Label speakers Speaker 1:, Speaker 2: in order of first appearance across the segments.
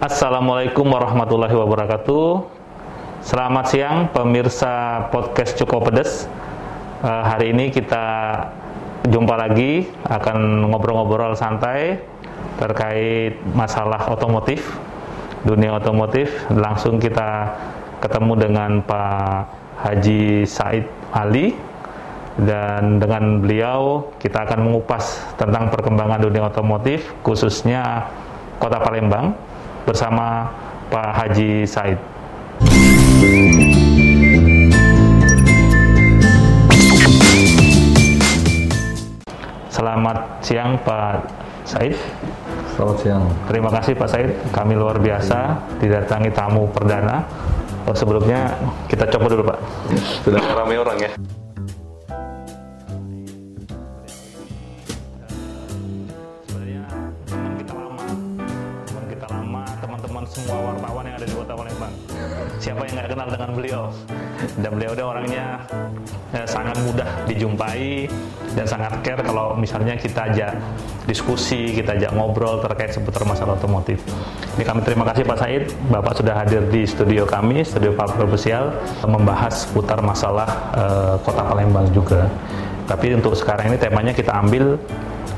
Speaker 1: Assalamualaikum warahmatullahi wabarakatuh. Selamat siang pemirsa podcast Cukup Pedes. Uh, hari ini kita jumpa lagi akan ngobrol-ngobrol santai terkait masalah otomotif, dunia otomotif. Langsung kita ketemu dengan Pak Haji Said Ali dan dengan beliau kita akan mengupas tentang perkembangan dunia otomotif khususnya Kota Palembang bersama Pak Haji Said. Selamat siang Pak Said.
Speaker 2: Selamat siang.
Speaker 1: Terima kasih Pak Said. Kami luar biasa didatangi tamu perdana. Oh, sebelumnya kita coba dulu Pak.
Speaker 2: Sudah ramai orang ya.
Speaker 1: Semua wartawan yang ada di Kota Palembang. Siapa yang nggak kenal dengan beliau? Dan beliau dia orangnya eh, sangat mudah dijumpai dan sangat care kalau misalnya kita ajak diskusi, kita ajak ngobrol terkait seputar masalah otomotif. Ini kami terima kasih Pak Said, Bapak sudah hadir di studio kami, studio Pak Profesional, membahas seputar masalah eh, Kota Palembang juga. Tapi untuk sekarang ini temanya kita ambil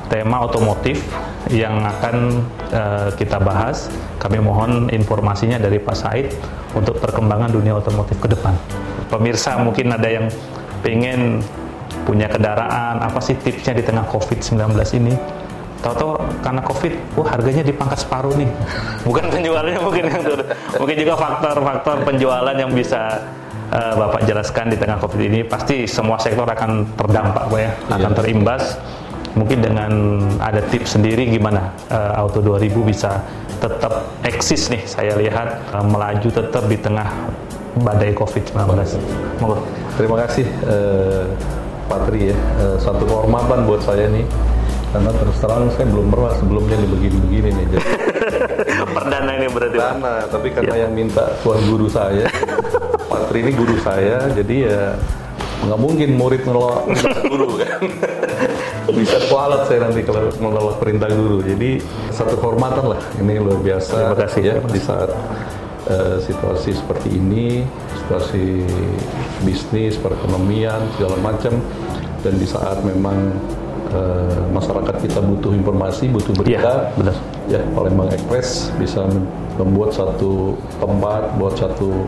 Speaker 1: tema otomotif yang akan eh, kita bahas. Kami mohon informasinya dari Pak Said untuk perkembangan dunia otomotif ke depan. Pemirsa mungkin ada yang pengen punya kendaraan, apa sih tipsnya di tengah COVID-19 ini? Tahu-tahu karena COVID, wah harganya dipangkat separuh nih. Bukan penjualannya mungkin yang turun. Mungkin juga faktor-faktor penjualan yang bisa eh, Bapak jelaskan di tengah COVID ini. Pasti semua sektor akan terdampak, Pak ya, akan terimbas mungkin dengan ada tips sendiri gimana uh, Auto 2000 bisa tetap eksis nih saya lihat uh, melaju tetap di tengah badai COVID-19. Monggo.
Speaker 2: Terima kasih eh, Pak Tri ya. Eh, satu kehormatan buat saya nih. Karena terus terang saya belum pernah sebelumnya nih begini-begini nih. Jadi
Speaker 1: Perdana ini berarti
Speaker 2: karena, tapi karena yang minta tuan guru saya, Pak Tri ini guru saya, jadi ya nggak mungkin murid ngelok guru kan. Bisa kualat saya nanti kalau ngelok perintah guru. Jadi satu kehormatan lah. Ini luar biasa.
Speaker 1: Terima kasih.
Speaker 2: ya di saat eh, situasi seperti ini, situasi bisnis, perekonomian segala macam, dan di saat memang eh, masyarakat kita butuh informasi, butuh berita,
Speaker 1: Iya, benar.
Speaker 2: ya Palembang Express bisa mem- membuat satu tempat, buat satu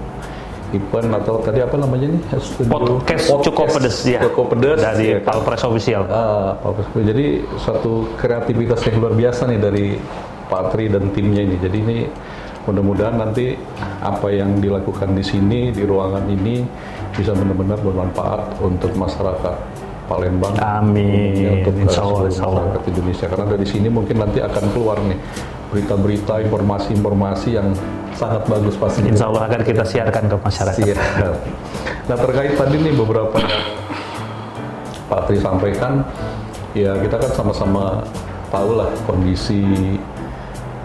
Speaker 2: event atau tadi apa namanya nih studio
Speaker 1: Podcast cukup pedes ya.
Speaker 2: cukup pedes
Speaker 1: dari
Speaker 2: ya kan?
Speaker 1: Palpres Official.
Speaker 2: Ah, Pak Presiden. Jadi satu kreativitas yang luar biasa nih dari Pak Tri dan timnya ini. Jadi ini mudah-mudahan nanti apa yang dilakukan di sini di ruangan ini bisa benar-benar bermanfaat untuk masyarakat Palembang.
Speaker 1: Amin.
Speaker 2: Ya, untuk
Speaker 1: Insya Allah, insya Allah.
Speaker 2: masyarakat Indonesia. Karena dari sini mungkin nanti akan keluar nih berita-berita, informasi-informasi yang sangat bagus pastinya.
Speaker 1: Insya Allah akan kita siarkan ke masyarakat.
Speaker 2: Siap. Nah terkait tadi nih beberapa yang Pak Tri sampaikan, ya kita kan sama-sama tahu lah kondisi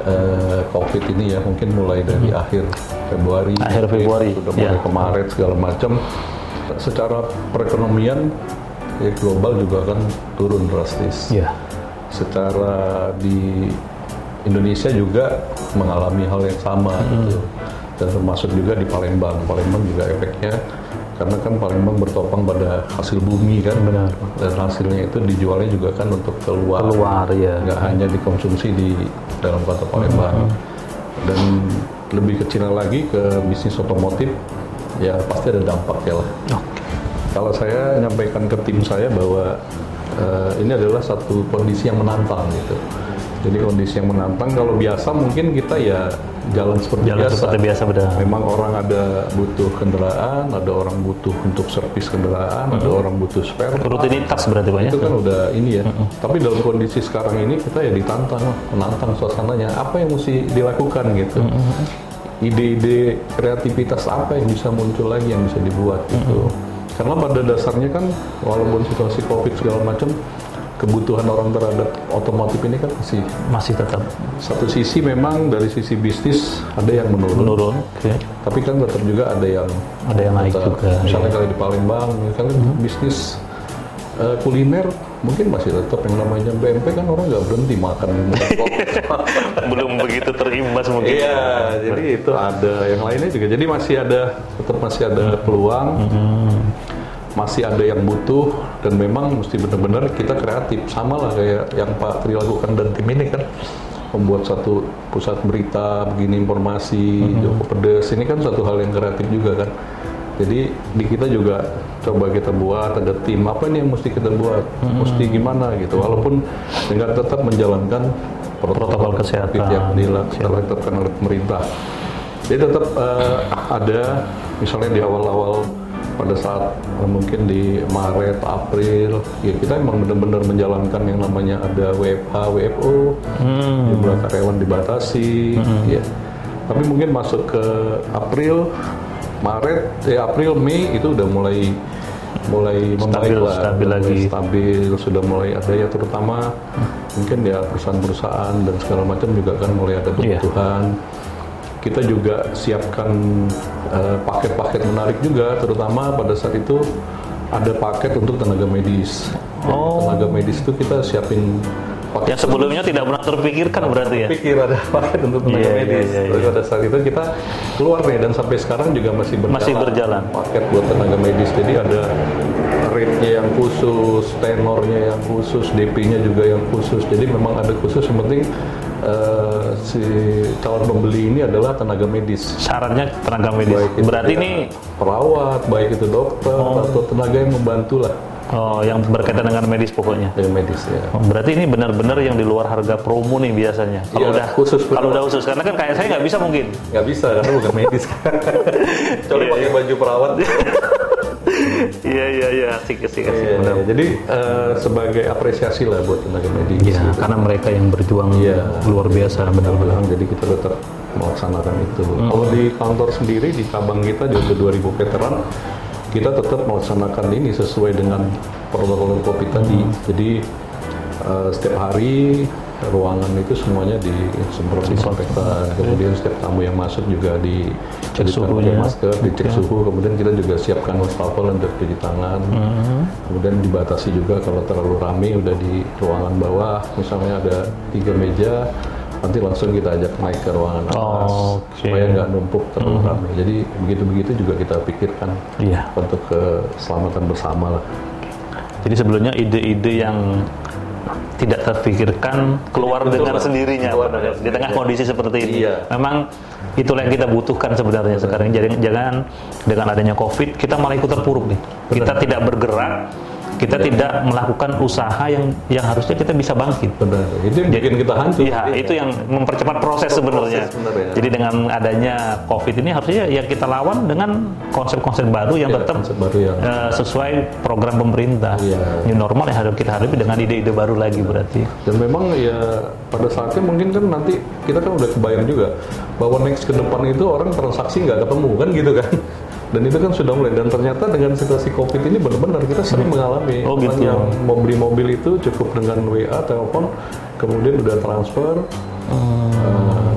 Speaker 2: eh, COVID ini ya mungkin mulai dari akhir Februari,
Speaker 1: Hmm. Akhir Februari,
Speaker 2: sudah mulai
Speaker 1: ya.
Speaker 2: ke Maret segala macam. Secara perekonomian ya global juga kan turun drastis
Speaker 1: Ya.
Speaker 2: secara di Indonesia juga mengalami hal yang sama gitu dan termasuk juga di Palembang Palembang juga efeknya karena kan Palembang bertopang pada hasil bumi kan
Speaker 1: Benar.
Speaker 2: dan hasilnya itu dijualnya juga kan untuk keluar
Speaker 1: Keluar ya.
Speaker 2: nggak hanya dikonsumsi di dalam kota Palembang dan lebih kecil lagi ke bisnis otomotif ya pasti ada dampaknya lah
Speaker 1: Oke.
Speaker 2: kalau saya menyampaikan ke tim saya bahwa eh, ini adalah satu kondisi yang menantang gitu. Jadi kondisi yang menantang kalau biasa mungkin kita ya jalan seperti
Speaker 1: Jalan
Speaker 2: biasa.
Speaker 1: seperti biasa benar.
Speaker 2: Memang orang ada butuh kendaraan, ada orang butuh untuk servis kendaraan, ada orang butuh spare.
Speaker 1: Rutinitas berarti Pak ya.
Speaker 2: Itu kan udah ini ya. Tapi dalam kondisi sekarang ini kita ya ditantang, menantang suasananya. Apa yang mesti dilakukan gitu? Ide-ide kreativitas apa yang bisa muncul lagi yang bisa dibuat gitu? Karena pada dasarnya kan walaupun situasi covid segala macam, kebutuhan orang terhadap otomotif ini kan masih
Speaker 1: Masih tetap
Speaker 2: satu sisi memang dari sisi bisnis ada yang menurun,
Speaker 1: menurun. Oke.
Speaker 2: tapi kan tetap juga ada yang
Speaker 1: Ada yang naik
Speaker 2: tetap.
Speaker 1: juga.
Speaker 2: Misalnya
Speaker 1: iya.
Speaker 2: kalau di Palembang, misalnya bisnis eh, kuliner mungkin masih tetap yang namanya BMP kan orang nggak berhenti makan
Speaker 1: belum begitu terimbas mungkin.
Speaker 2: Iya, jadi itu ada yang lainnya juga. Jadi masih ada tetap masih ada peluang, masih ada yang butuh dan memang mesti benar-benar kita kreatif. Sama lah kayak yang Pak Tri lakukan dan tim ini kan membuat satu pusat berita begini informasi Joko Pedes ini kan satu hal yang kreatif juga kan. Jadi di kita juga coba kita buat ada tim apa nih yang mesti kita buat, mesti gimana gitu. Walaupun dengan tetap menjalankan
Speaker 1: Protokol kesehatan.
Speaker 2: yang dilakukan oleh pemerintah. Jadi tetap eh, ada misalnya di awal-awal pada saat eh, mungkin di Maret, April, ya kita emang benar-benar menjalankan yang namanya ada WFH, WFO, jumlah karyawan dibatasi, ya. Tapi mungkin masuk ke April, Maret, eh April, Mei itu udah mulai mulai membaik
Speaker 1: Stabil,
Speaker 2: lah,
Speaker 1: stabil
Speaker 2: mulai
Speaker 1: lagi.
Speaker 2: stabil, sudah mulai ada ya terutama mungkin ya perusahaan-perusahaan dan segala macam juga kan mulai ada
Speaker 1: Iya.
Speaker 2: kebutuhan. Kita juga siapkan eh, paket-paket menarik juga, terutama pada saat itu ada paket untuk tenaga medis. Dan
Speaker 1: Oh.
Speaker 2: Tenaga medis itu kita siapin paket
Speaker 1: Yang sebelumnya tidak pernah terpikirkan berarti ya.
Speaker 2: pikir ada paket untuk tenaga
Speaker 1: Iya, iya,
Speaker 2: medis.
Speaker 1: iya, iya.
Speaker 2: Terus pada saat itu kita keluar nih dan sampai sekarang juga masih berjalan.
Speaker 1: Masih berjalan.
Speaker 2: Paket buat tenaga medis. Jadi ada rate-nya yang khusus, tenornya yang khusus, DP-nya juga yang khusus. Jadi memang ada khusus. Yang penting eh, si calon pembeli ini adalah tenaga medis.
Speaker 1: Syaratnya tenaga medis.
Speaker 2: Baik itu
Speaker 1: Berarti ini
Speaker 2: perawat, baik itu dokter atau tenaga yang membantu lah
Speaker 1: oh, yang berkaitan dengan medis pokoknya.
Speaker 2: tenaga medis ya.
Speaker 1: Oh, berarti ini benar-benar yang di luar harga promo nih biasanya. Kalau
Speaker 2: Iya,
Speaker 1: udah
Speaker 2: khusus
Speaker 1: kalau udah khusus karena kan kayak saya nggak bisa mungkin.
Speaker 2: Nggak bisa karena bukan medis. Coba
Speaker 1: Iya,
Speaker 2: pakai baju perawat.
Speaker 1: Iya iya iya asik asik asik.
Speaker 2: Iya,
Speaker 1: benar.
Speaker 2: iya. Jadi eh, sebagai apresiasi lah buat tenaga medis.
Speaker 1: Iya, karena mereka yang berjuang
Speaker 2: Iya.
Speaker 1: luar biasa benar-benar.
Speaker 2: Benar, jadi kita tetap melaksanakan itu. Kalau di kantor sendiri di cabang kita untuk 2000 veteran kita tetap melaksanakan ini sesuai dengan protokol COVID tadi. Jadi eh, setiap hari ruangan itu semuanya disemprot disinfektan. Kemudian setiap tamu yang masuk juga di
Speaker 1: Cek suhunya.
Speaker 2: masker, dicek suhu. Kemudian kita juga siapkan wastafel untuk cuci tangan. Kemudian dibatasi juga kalau terlalu ramai udah di ruangan bawah, misalnya ada tiga meja, nanti langsung kita ajak naik ke ruangan atas
Speaker 1: Oke.
Speaker 2: supaya nggak numpuk terlalu ramai. Jadi begitu-begitu juga kita pikirkan
Speaker 1: Iya.
Speaker 2: untuk keselamatan bersama lah.
Speaker 1: Jadi sebelumnya ide-ide yang tidak terpikirkan keluar
Speaker 2: Betul,
Speaker 1: dengan sendirinya
Speaker 2: Keluar dengan
Speaker 1: di tengah kondisi seperti ini.
Speaker 2: Iya.
Speaker 1: Memang itulah yang kita butuhkan sebenarnya sekarang. Jadi jangan dengan adanya Covid kita malah ikut terpuruk nih. Kita tidak bergerak, kita
Speaker 2: Iya.
Speaker 1: tidak melakukan usaha yang yang harusnya kita bisa bangkit.
Speaker 2: Benar. Itu yang bikin kita hancur.
Speaker 1: Iya, itu yang mempercepat proses sebenarnya.
Speaker 2: Ya.
Speaker 1: Jadi dengan adanya COVID ini harusnya ya kita lawan dengan konsep-konsep baru yang
Speaker 2: Iya,
Speaker 1: tetap
Speaker 2: baru yang-
Speaker 1: eh, sesuai program pemerintah.
Speaker 2: Iya.
Speaker 1: New normal yang harus kita hadapi dengan ide-ide baru lagi berarti.
Speaker 2: Dan memang ya pada saatnya mungkin kan nanti kita kan udah kebayang juga bahwa next ke depan itu orang transaksi nggak ketemu kan gitu kan. Dan itu kan sudah mulai dan ternyata dengan situasi covid ini benar-benar kita sering mengalami
Speaker 1: Oh,
Speaker 2: orang
Speaker 1: gitu.
Speaker 2: yang mau beli mobil itu cukup dengan WA telepon kemudian udah transfer
Speaker 1: Hmm.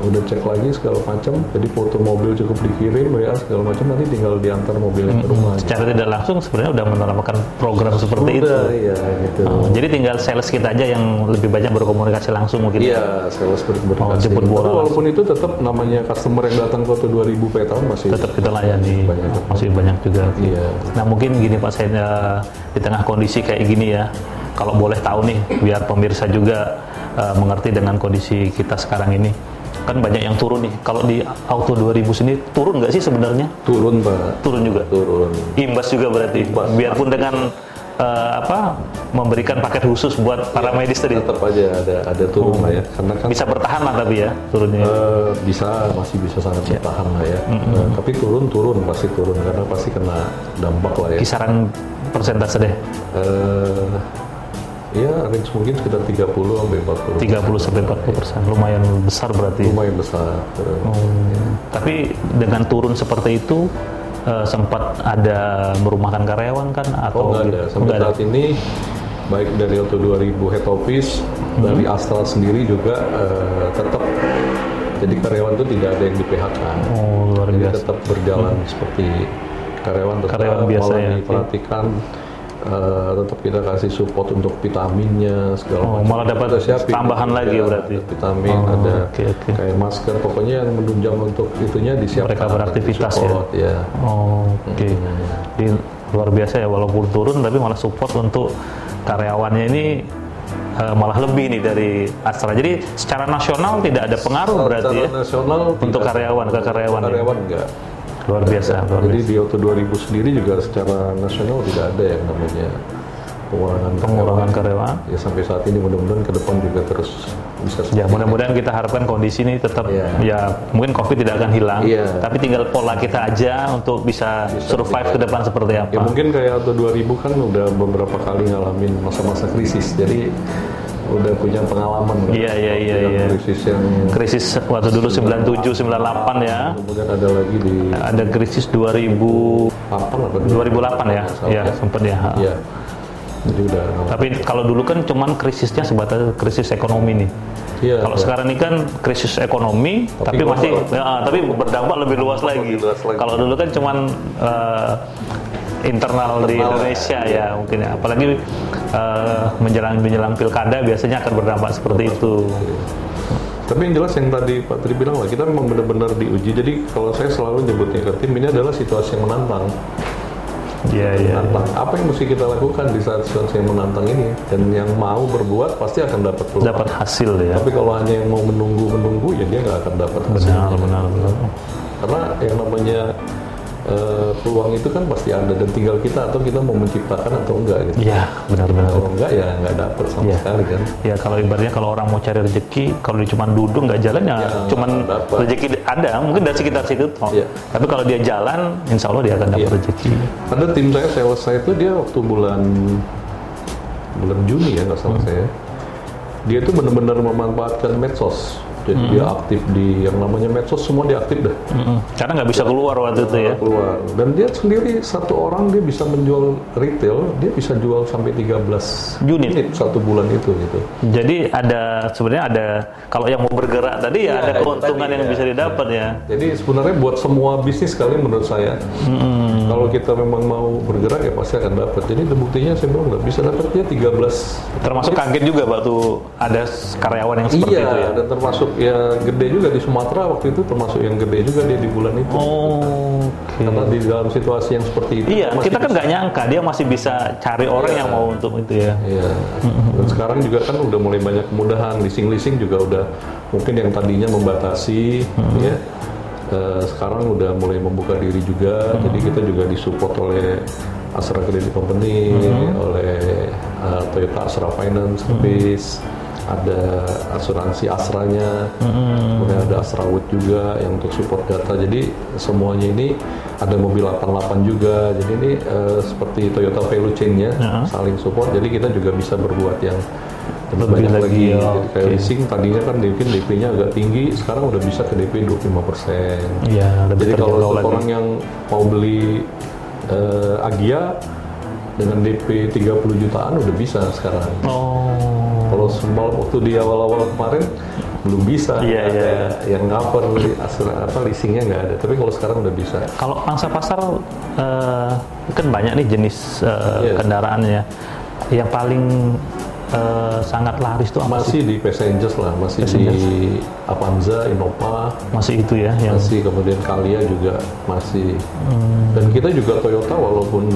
Speaker 2: Udah cek lagi segala macam jadi foto mobil cukup dikirim WA segala macam nanti tinggal diantar mobilnya
Speaker 1: Hmm.
Speaker 2: ke rumah
Speaker 1: Secara tidak langsung sebenarnya udah menerapkan program seperti itu.
Speaker 2: Udah, iya gitu
Speaker 1: Oh, jadi tinggal sales kita aja yang lebih banyak berkomunikasi langsung mungkin.
Speaker 2: Iya, sales ber-
Speaker 1: Oh, jemput bola
Speaker 2: Tapi walaupun itu tetap namanya customer yang datang ke 2000 petan masih
Speaker 1: Tetap kita layani.
Speaker 2: Banyak.
Speaker 1: Masih banyak juga.
Speaker 2: Iya.
Speaker 1: Nah mungkin gini Pak saya eh, di tengah kondisi kayak gini ya, kalau boleh tahu nih biar pemirsa juga eh, mengerti dengan kondisi kita sekarang ini, kan banyak yang turun nih. Kalau di Auto 2000 sini turun nggak sih sebenarnya?
Speaker 2: turun, Pak.
Speaker 1: Turun juga.
Speaker 2: Turun.
Speaker 1: Imbas juga berarti.
Speaker 2: Imbas.
Speaker 1: Biarpun dengan eh, apa memberikan paket khusus buat para medis tadi
Speaker 2: Tetap aja ada ada turun lah ya. Karena kan
Speaker 1: bisa bertahan lah tapi ya turunnya.
Speaker 2: eh, bisa masih bisa sangat bertahan lah ya. Eh, tapi turun turun pasti turun karena pasti kena dampak lah ya.
Speaker 1: Kisaran persentase deh.
Speaker 2: Eh, ya range mungkin sekitar 30 sampai 40.
Speaker 1: 30 sampai 40 persen lumayan besar berarti.
Speaker 2: Lumayan besar.
Speaker 1: Hmm, Tapi dengan turun seperti itu eh, sempat ada merumahkan karyawan kan atau
Speaker 2: Oh nggak ada. Sampai
Speaker 1: Nggak ada.
Speaker 2: saat ini baik dari Auto 2000 head office, dari Astra sendiri juga eh, tetap jadi karyawan itu tidak ada yang di PHK.
Speaker 1: Oh luar
Speaker 2: Jadi
Speaker 1: biasa.
Speaker 2: tetap berjalan seperti karyawan tetap
Speaker 1: Karyawan biasa
Speaker 2: malah
Speaker 1: ya.
Speaker 2: diperhatikan eh, tetap kita kasih support untuk vitaminnya segala
Speaker 1: Oh,
Speaker 2: macam.
Speaker 1: malah dapat
Speaker 2: siapin.
Speaker 1: tambahan lagi
Speaker 2: Iya,
Speaker 1: berarti?
Speaker 2: ada vitamin
Speaker 1: Oh,
Speaker 2: ada
Speaker 1: oke, oke.
Speaker 2: kayak masker pokoknya yang menunjang untuk itunya disiapkan
Speaker 1: Mereka beraktivitas ya?
Speaker 2: ya.
Speaker 1: Oh, Oke,
Speaker 2: Hmm.
Speaker 1: Jadi luar biasa ya walaupun turun tapi malah support untuk karyawannya ini eh, malah lebih nih dari Astra. Jadi secara nasional tidak ada pengaruh berarti ya
Speaker 2: Secara nasional
Speaker 1: untuk karyawan ke karyawan. ya?
Speaker 2: karyawan enggak
Speaker 1: Luar biasa, luar
Speaker 2: Jadi
Speaker 1: biasa.
Speaker 2: di Auto 2000 sendiri juga secara nasional tidak ada yang namanya pengurangan
Speaker 1: Pengurangan karyawan.
Speaker 2: Ya sampai saat ini mudah-mudahan ke depan juga terus bisa
Speaker 1: Ya mudah-mudahan kita harapkan kondisi ini tetap
Speaker 2: Iya.
Speaker 1: ya mungkin COVID tidak akan hilang,
Speaker 2: Iya.
Speaker 1: tapi tinggal pola kita aja untuk bisa, survive ke depan seperti apa.
Speaker 2: Ya mungkin kayak Auto 2000 kan udah beberapa kali ngalamin masa-masa krisis. Jadi udah punya pengalaman kan.
Speaker 1: Iya, iya, iya, iya.
Speaker 2: Krisis yang
Speaker 1: Krisis waktu dulu 97 98 ya.
Speaker 2: kemudian ada lagi di
Speaker 1: Ada krisis 2000
Speaker 2: papan apa
Speaker 1: 2008 ya. Ya, sempat ya.
Speaker 2: Iya. Jadi udah
Speaker 1: Tapi kalau dulu kan cuman krisisnya sebatas krisis ekonomi nih.
Speaker 2: Iya.
Speaker 1: Kalau sekarang ini kan krisis ekonomi, tapi,
Speaker 2: global.
Speaker 1: masih ya, tapi berdampak lebih luas lagi.
Speaker 2: Lebih luas lagi.
Speaker 1: Kalau dulu kan cuman eh, internal di Indonesia ya mungkin ya. Apalagi eh, menjelang menjelang pilkada biasanya akan berdampak seperti itu.
Speaker 2: Tapi yang jelas yang tadi Pak Tri bilang lah, kita memang benar-benar diuji. Jadi kalau saya selalu nyebutnya ke tim ini adalah situasi yang menantang.
Speaker 1: Iya iya.
Speaker 2: Menantang. Apa yang mesti kita lakukan di saat situasi yang menantang ini? Dan yang mau berbuat pasti akan dapat peluang.
Speaker 1: Dapat hasil ya.
Speaker 2: Tapi kalau hanya yang mau menunggu-menunggu, ya dia nggak akan dapat hasil.
Speaker 1: Benar benar benar.
Speaker 2: Karena yang namanya eh, peluang itu kan pasti ada dan tinggal kita atau kita mau menciptakan atau enggak gitu.
Speaker 1: Iya benar benar.
Speaker 2: Kalau enggak ya nggak dapat sama
Speaker 1: Iya.
Speaker 2: sekali kan.
Speaker 1: Ya kalau ibaratnya kalau orang mau cari rezeki, kalau dia cuma duduk nggak jalan ya,
Speaker 2: Ya,
Speaker 1: cuman rezeki ada, mungkin dari sekitar situ. toh.
Speaker 2: Iya.
Speaker 1: Tapi kalau dia jalan, insya Allah dia akan dapat
Speaker 2: Iya.
Speaker 1: rezeki.
Speaker 2: Ada tim saya sales saya itu dia waktu bulan bulan Juni ya nggak salah
Speaker 1: Hmm.
Speaker 2: saya. Dia itu benar-benar memanfaatkan medsos. Jadi dia
Speaker 1: Hmm.
Speaker 2: aktif di yang namanya medsos semua dia aktif dah.
Speaker 1: Mm-mm. Karena nggak bisa keluar waktu itu ya.
Speaker 2: keluar dan dia sendiri satu orang dia bisa menjual retail dia bisa jual sampai 13
Speaker 1: Unit.
Speaker 2: satu bulan itu gitu
Speaker 1: Jadi ada sebenarnya ada kalau yang mau bergerak tadi ya
Speaker 2: Iya,
Speaker 1: ada keuntungan
Speaker 2: tadi,
Speaker 1: yang
Speaker 2: ya.
Speaker 1: bisa didapat ya.
Speaker 2: jadi sebenarnya buat semua bisnis kali menurut saya kalau kita memang mau bergerak ya pasti akan dapat jadi buktinya saya bilang nggak bisa dapat dia 13
Speaker 1: Termasuk kaget juga waktu ada karyawan yang seperti
Speaker 2: iya
Speaker 1: itu ya.
Speaker 2: dan termasuk ya gede juga di Sumatera waktu itu termasuk yang gede juga dia di bulan itu
Speaker 1: Oh, oke.
Speaker 2: karena di dalam situasi yang seperti itu
Speaker 1: Iya, kita kan nggak nyangka dia masih bisa cari orang
Speaker 2: Iya.
Speaker 1: yang mau untuk itu ya.
Speaker 2: Iya. Dan sekarang juga kan udah mulai banyak kemudahan. Leasing-leasing juga udah mungkin yang tadinya membatasi, ya. eh, sekarang udah mulai membuka diri juga. Jadi kita juga disupport oleh Astra Credit Company, oleh eh, Toyota Astra Finance Service, ada asuransi Asranya, kemudian ada Astra Wood juga yang untuk support data. Jadi semuanya ini ada mobil 88 juga. Jadi ini eh, seperti Toyota value chain-nya
Speaker 1: Ya.
Speaker 2: saling support. Jadi kita juga bisa berbuat yang lebih, banyak
Speaker 1: lagi,
Speaker 2: lagi.
Speaker 1: ya,
Speaker 2: Jadi kayak
Speaker 1: oke.
Speaker 2: leasing tadinya kan mungkin DP-nya agak tinggi, sekarang udah bisa ke DP 25%.
Speaker 1: Iya, lebih
Speaker 2: Jadi kalau
Speaker 1: lagi.
Speaker 2: orang yang mau beli eh, Agia dengan DP 30 jutaan udah bisa sekarang.
Speaker 1: Oh.
Speaker 2: Semua waktu di awal-awal kemarin belum bisa,
Speaker 1: Iya,
Speaker 2: nggak
Speaker 1: iya,
Speaker 2: ada yang cover apa leasingnya nggak ada. Tapi kalau sekarang udah bisa.
Speaker 1: Kalau pangsa pasar eh, kan banyak nih jenis eh,
Speaker 2: Iya.
Speaker 1: kendaraannya. Yang paling eh, sangat laris itu apa sih?
Speaker 2: Masih di passengers lah, masih
Speaker 1: Passengers.
Speaker 2: di Avanza, Innova,
Speaker 1: Masih itu ya yang
Speaker 2: masih kemudian Kalia juga masih.
Speaker 1: Hmm.
Speaker 2: Dan kita juga Toyota walaupun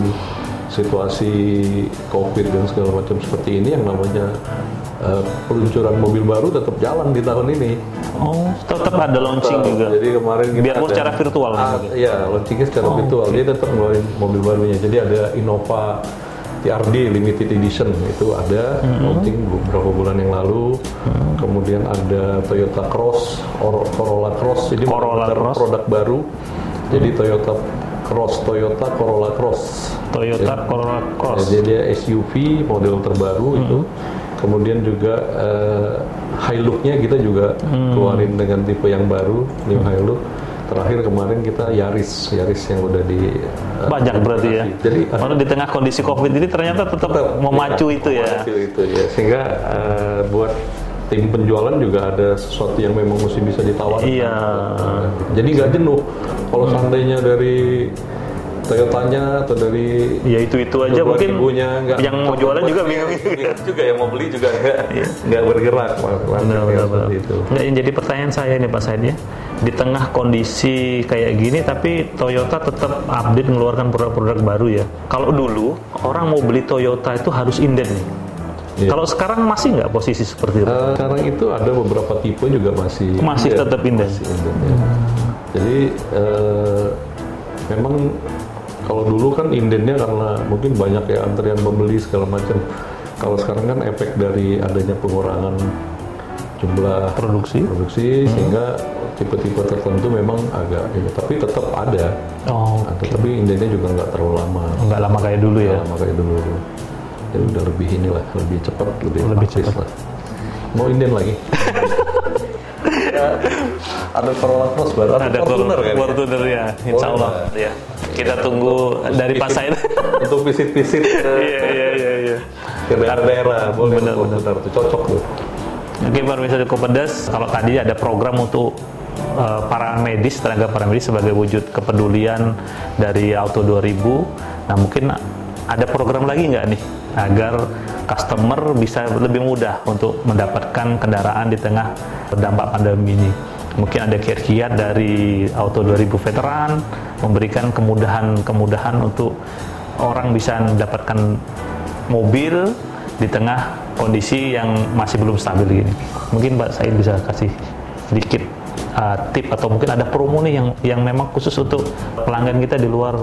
Speaker 2: situasi COVID dan segala macam seperti ini yang namanya eh, peluncuran mobil baru tetap jalan di tahun ini.
Speaker 1: Oh, tetap ada launching
Speaker 2: Tetap.
Speaker 1: juga.
Speaker 2: Jadi kemarin kita
Speaker 1: Biarpun
Speaker 2: ada-
Speaker 1: secara virtual
Speaker 2: Ah. Iya, launchingnya secara virtual. Dia tetap ngeluarin mobil barunya. Jadi ada Innova TRD Limited Edition itu ada launching beberapa bulan yang lalu. Kemudian ada Toyota Cross, or Corolla Cross. Ini
Speaker 1: Corolla Cross.
Speaker 2: produk baru. Jadi Toyota Cross, Toyota Corolla Cross.
Speaker 1: Toyota Corolla Cross.
Speaker 2: Ya, jadi dia SUV model terbaru itu. Kemudian juga eh, Hilux-nya kita juga keluarin dengan tipe yang baru, new Hilux. Terakhir kemarin kita Yaris, Yaris yang udah di eh,
Speaker 1: Banyak berarti ya.
Speaker 2: Jadi eh,
Speaker 1: Karena di tengah kondisi Covid ini ternyata tetap memacu itu ya.
Speaker 2: memacu itu ya. Sehingga eh, buat tim penjualan juga ada sesuatu yang memang mesti bisa ditawarkan.
Speaker 1: Iya.
Speaker 2: Jadi nggak jenuh. Kalau seandainya dari Toyotanya atau dari
Speaker 1: Ya itu-itu aja
Speaker 2: kedua
Speaker 1: mungkin
Speaker 2: ibunya nggak
Speaker 1: yang mau jualan juga bingung
Speaker 2: bingung juga yang mau beli juga nggak nggak bergerak.
Speaker 1: Benar, benar, benar.
Speaker 2: itu
Speaker 1: Nggak, yang jadi pertanyaan saya nih Pak Said ya, di tengah kondisi kayak gini, tapi Toyota tetap update mengeluarkan produk-produk baru ya. Kalau dulu orang mau beli Toyota itu harus inden nih.
Speaker 2: Iya.
Speaker 1: Kalau sekarang masih nggak posisi seperti itu?
Speaker 2: Eh, sekarang itu ada beberapa tipe juga masih
Speaker 1: Masih
Speaker 2: inden.
Speaker 1: tetap inden.
Speaker 2: Masih inden, ya. Jadi eh, memang kalau dulu kan indennya karena mungkin banyak ya antrian pembeli segala macam. Kalau sekarang kan efek dari adanya pengurangan jumlah
Speaker 1: Produksi?
Speaker 2: produksi sehingga tipe-tipe tertentu memang agak ini, tapi tetap ada.
Speaker 1: Oh,
Speaker 2: Nah, Tetapi indennya juga nggak terlalu lama.
Speaker 1: nggak lama kayak dulu ya.
Speaker 2: Nggak lama kayak dulu. Jadi udah lebih inilah, lebih cepat, lebih,
Speaker 1: Lebih cepat.
Speaker 2: lah. Mau inden lagi? ada Corolla Cross baru,
Speaker 1: Ada
Speaker 2: Fortuner kan? ya?
Speaker 1: Fortuner ya, insya Allah. Ya. Kita tunggu dari Pak Said.
Speaker 2: Untuk visit-visit ke,
Speaker 1: Iya iya iya. iya.
Speaker 2: ke daerah-daerah, boleh
Speaker 1: Benar,
Speaker 2: tuh cocok tuh.
Speaker 1: Oke Pak Misal Kopedas, kalau tadi ada program untuk eh, para medis, tenaga para medis sebagai wujud kepedulian dari Auto 2000, nah mungkin ada program lagi nggak nih agar customer bisa lebih mudah untuk mendapatkan kendaraan di tengah dampak pandemi ini? Mungkin ada kiat-kiat dari Auto 2000 veteran memberikan kemudahan-kemudahan untuk orang bisa mendapatkan mobil di tengah kondisi yang masih belum stabil gini. Mungkin Mbak Said bisa kasih sedikit uh, tip atau mungkin ada promo nih yang yang memang khusus untuk pelanggan kita di luar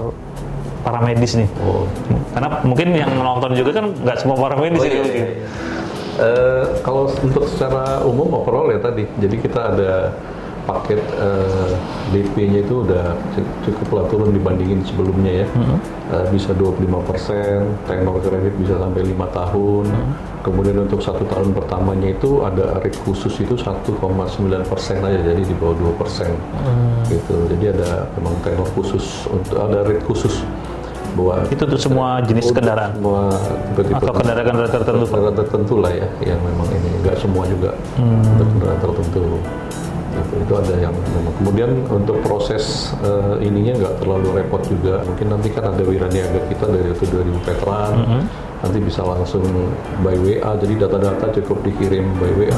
Speaker 1: para medis nih.
Speaker 2: Oh.
Speaker 1: Karena mungkin yang menonton juga kan nggak semua para medis
Speaker 2: Oh,
Speaker 1: ini
Speaker 2: iya, iya, iya. Eh, kalau untuk secara umum overall ya tadi, jadi kita ada paket eh, DP-nya itu udah cu- cukup lah turun dibandingin sebelumnya ya. Eh, bisa 25%, tenor kredit bisa sampai lima tahun. Kemudian untuk satu tahun pertamanya itu ada rate khusus itu 1,9 persen aja, jadi di bawah 2 persen. Gitu. Jadi ada memang tenor khusus untuk ada rate khusus buat
Speaker 1: Itu tuh semua jenis kendaraan
Speaker 2: semua tipe-tipe
Speaker 1: atau kendaraan-kendaraan tertentu.
Speaker 2: Kendaraan tertentu lah ya yang memang ini nggak semua juga
Speaker 1: Hmm.
Speaker 2: untuk kendaraan tertentu itu, ada yang kemudian untuk proses eh, ininya nggak terlalu repot juga mungkin nanti kan ada wiraniaga kita dari itu 2000 veteran
Speaker 1: Hmm.
Speaker 2: nanti bisa langsung by WA jadi data-data cukup dikirim by WA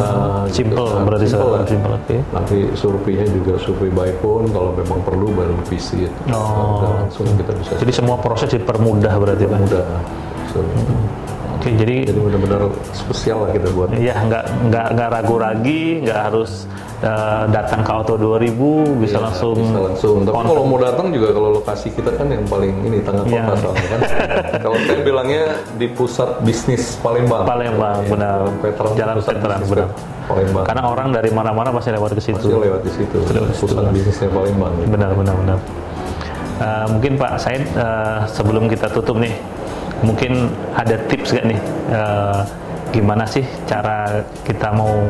Speaker 2: gitu
Speaker 1: Simple
Speaker 2: kan.
Speaker 1: berarti
Speaker 2: Simple lah.
Speaker 1: simple oke.
Speaker 2: nanti surveinya juga survei by phone kalau memang perlu baru visit
Speaker 1: Oh.
Speaker 2: Udah langsung kita bisa
Speaker 1: Jadi semua proses dipermudah berarti Pak.
Speaker 2: mudah So,
Speaker 1: Oke, jadi
Speaker 2: jadi benar-benar spesial lah kita buat
Speaker 1: ya nggak nggak nggak ragu lagi, nggak harus eh, datang ke Auto 2000 bisa langsung
Speaker 2: Iya, bisa langsung. Tapi kalau mau datang juga kalau lokasi kita kan yang paling ini tengah kota
Speaker 1: Iya.
Speaker 2: soalnya kan. kalau saya bilangnya di pusat bisnis Palembang.
Speaker 1: Palembang,
Speaker 2: Iya,
Speaker 1: benar.
Speaker 2: Veteran
Speaker 1: Jalan veteran, benar.
Speaker 2: Palembang.
Speaker 1: karena orang dari mana-mana pasti lewat ke situ.
Speaker 2: Pasti lewat di situ. Pusat bisnisnya Palembang.
Speaker 1: Benar, benar, benar. Eh, mungkin Pak Said eh, sebelum kita tutup nih, mungkin ada tips gak nih eh, gimana sih cara kita mau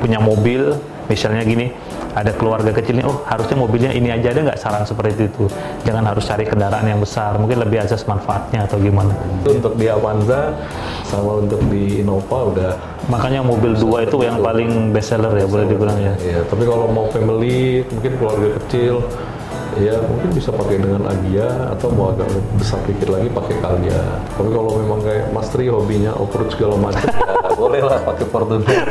Speaker 1: punya mobil, misalnya gini, ada keluarga kecil nih, oh harusnya mobilnya ini aja ada nggak saran seperti itu, jangan harus cari kendaraan yang besar, mungkin lebih azas manfaatnya atau gimana.
Speaker 2: Untuk di Avanza sama untuk di Innova udah
Speaker 1: Makanya mobil dua itu yang paling best seller ya boleh dibilang ya.
Speaker 2: Iya, tapi kalau mau family, mungkin keluarga kecil, ya mungkin bisa pakai dengan Agia atau mau agak besar dikit lagi pakai Calya. Tapi kalau memang kayak Mas Tri hobinya off-road segala macam, ya boleh lah pakai Fortuner.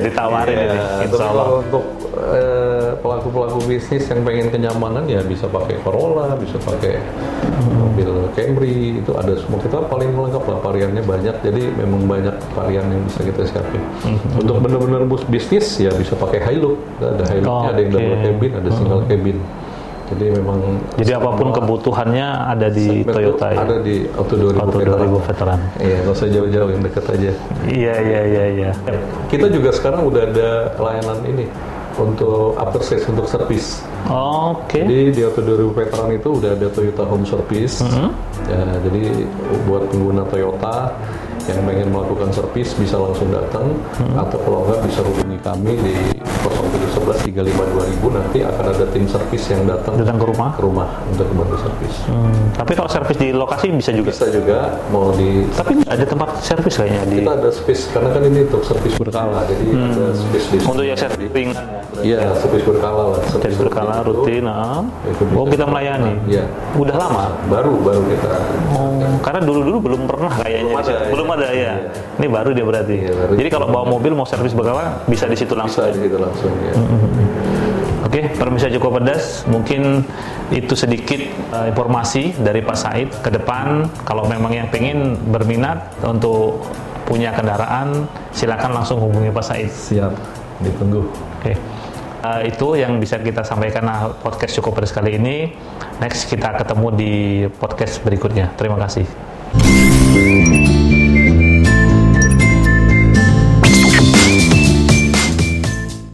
Speaker 1: Ditawarin
Speaker 2: Iya,
Speaker 1: ini,
Speaker 2: tapi
Speaker 1: insya Allah.
Speaker 2: untuk eh, pelaku-pelaku bisnis yang pengen kenyamanan ya bisa pakai Corolla, bisa pakai mobil Camry, itu ada semua. Kita paling lengkap lah variannya banyak, jadi memang banyak varian yang bisa kita siapin.
Speaker 1: Mhm.
Speaker 2: Untuk benar-benar bus bisnis ya bisa pakai Hilux, ada Hilux, ada yang double cabin, ada single cabin. Jadi memang
Speaker 1: Jadi apa pun kebutuhannya ada di Toyota ya.
Speaker 2: ada di Auto 2000
Speaker 1: Auto
Speaker 2: Veteran.
Speaker 1: 2000 veteran.
Speaker 2: Iya, nggak usah jauh-jauh yang dekat aja.
Speaker 1: Iya iya iya iya.
Speaker 2: Kita juga sekarang udah ada layanan ini untuk after sales untuk service.
Speaker 1: Oke.
Speaker 2: Jadi di Auto 2000 Veteran itu udah ada Toyota Home Service. Ya, jadi buat pengguna Toyota yang pengen melakukan servis bisa langsung datang atau kalau enggak bisa hubungi kami di 071 1135 2000 nanti akan ada tim servis yang datang
Speaker 1: Datang ke rumah.
Speaker 2: ke rumah untuk membantu servis.
Speaker 1: Hmm, tapi kalau servis di lokasi bisa juga.
Speaker 2: Bisa juga mau di
Speaker 1: Tapi ada tempat servis kayaknya di
Speaker 2: kita ada space karena kan ini untuk servis berkala jadi ada space di
Speaker 1: untuk yang servis ring
Speaker 2: Iya, servis berkala lah.
Speaker 1: servis berkala rutin. ah.
Speaker 2: Itu.
Speaker 1: Oh kita melayani.
Speaker 2: Iya.
Speaker 1: Udah lama.
Speaker 2: Baru baru kita.
Speaker 1: Oh, karena dulu-dulu belum pernah kayaknya.
Speaker 2: Belum
Speaker 1: di situ.
Speaker 2: ada,
Speaker 1: belum
Speaker 2: ya.
Speaker 1: Ada ya. Ini baru dia berarti.
Speaker 2: Iya, baru.
Speaker 1: Jadi kalau bawa mobil mau servis berkala bisa di situ langsung.
Speaker 2: Bisa di situ langsung ya.
Speaker 1: Oke, permisi Joko Pedas, mungkin itu sedikit eh, informasi dari Pak Said ke depan. Kalau memang yang pengen berminat untuk punya kendaraan, silakan langsung hubungi Pak Said.
Speaker 2: Siap, ditunggu.
Speaker 1: Oke, Eh, itu yang bisa kita sampaikan nah, podcast Joko Pedas kali ini. Next kita ketemu di podcast berikutnya. Terima kasih.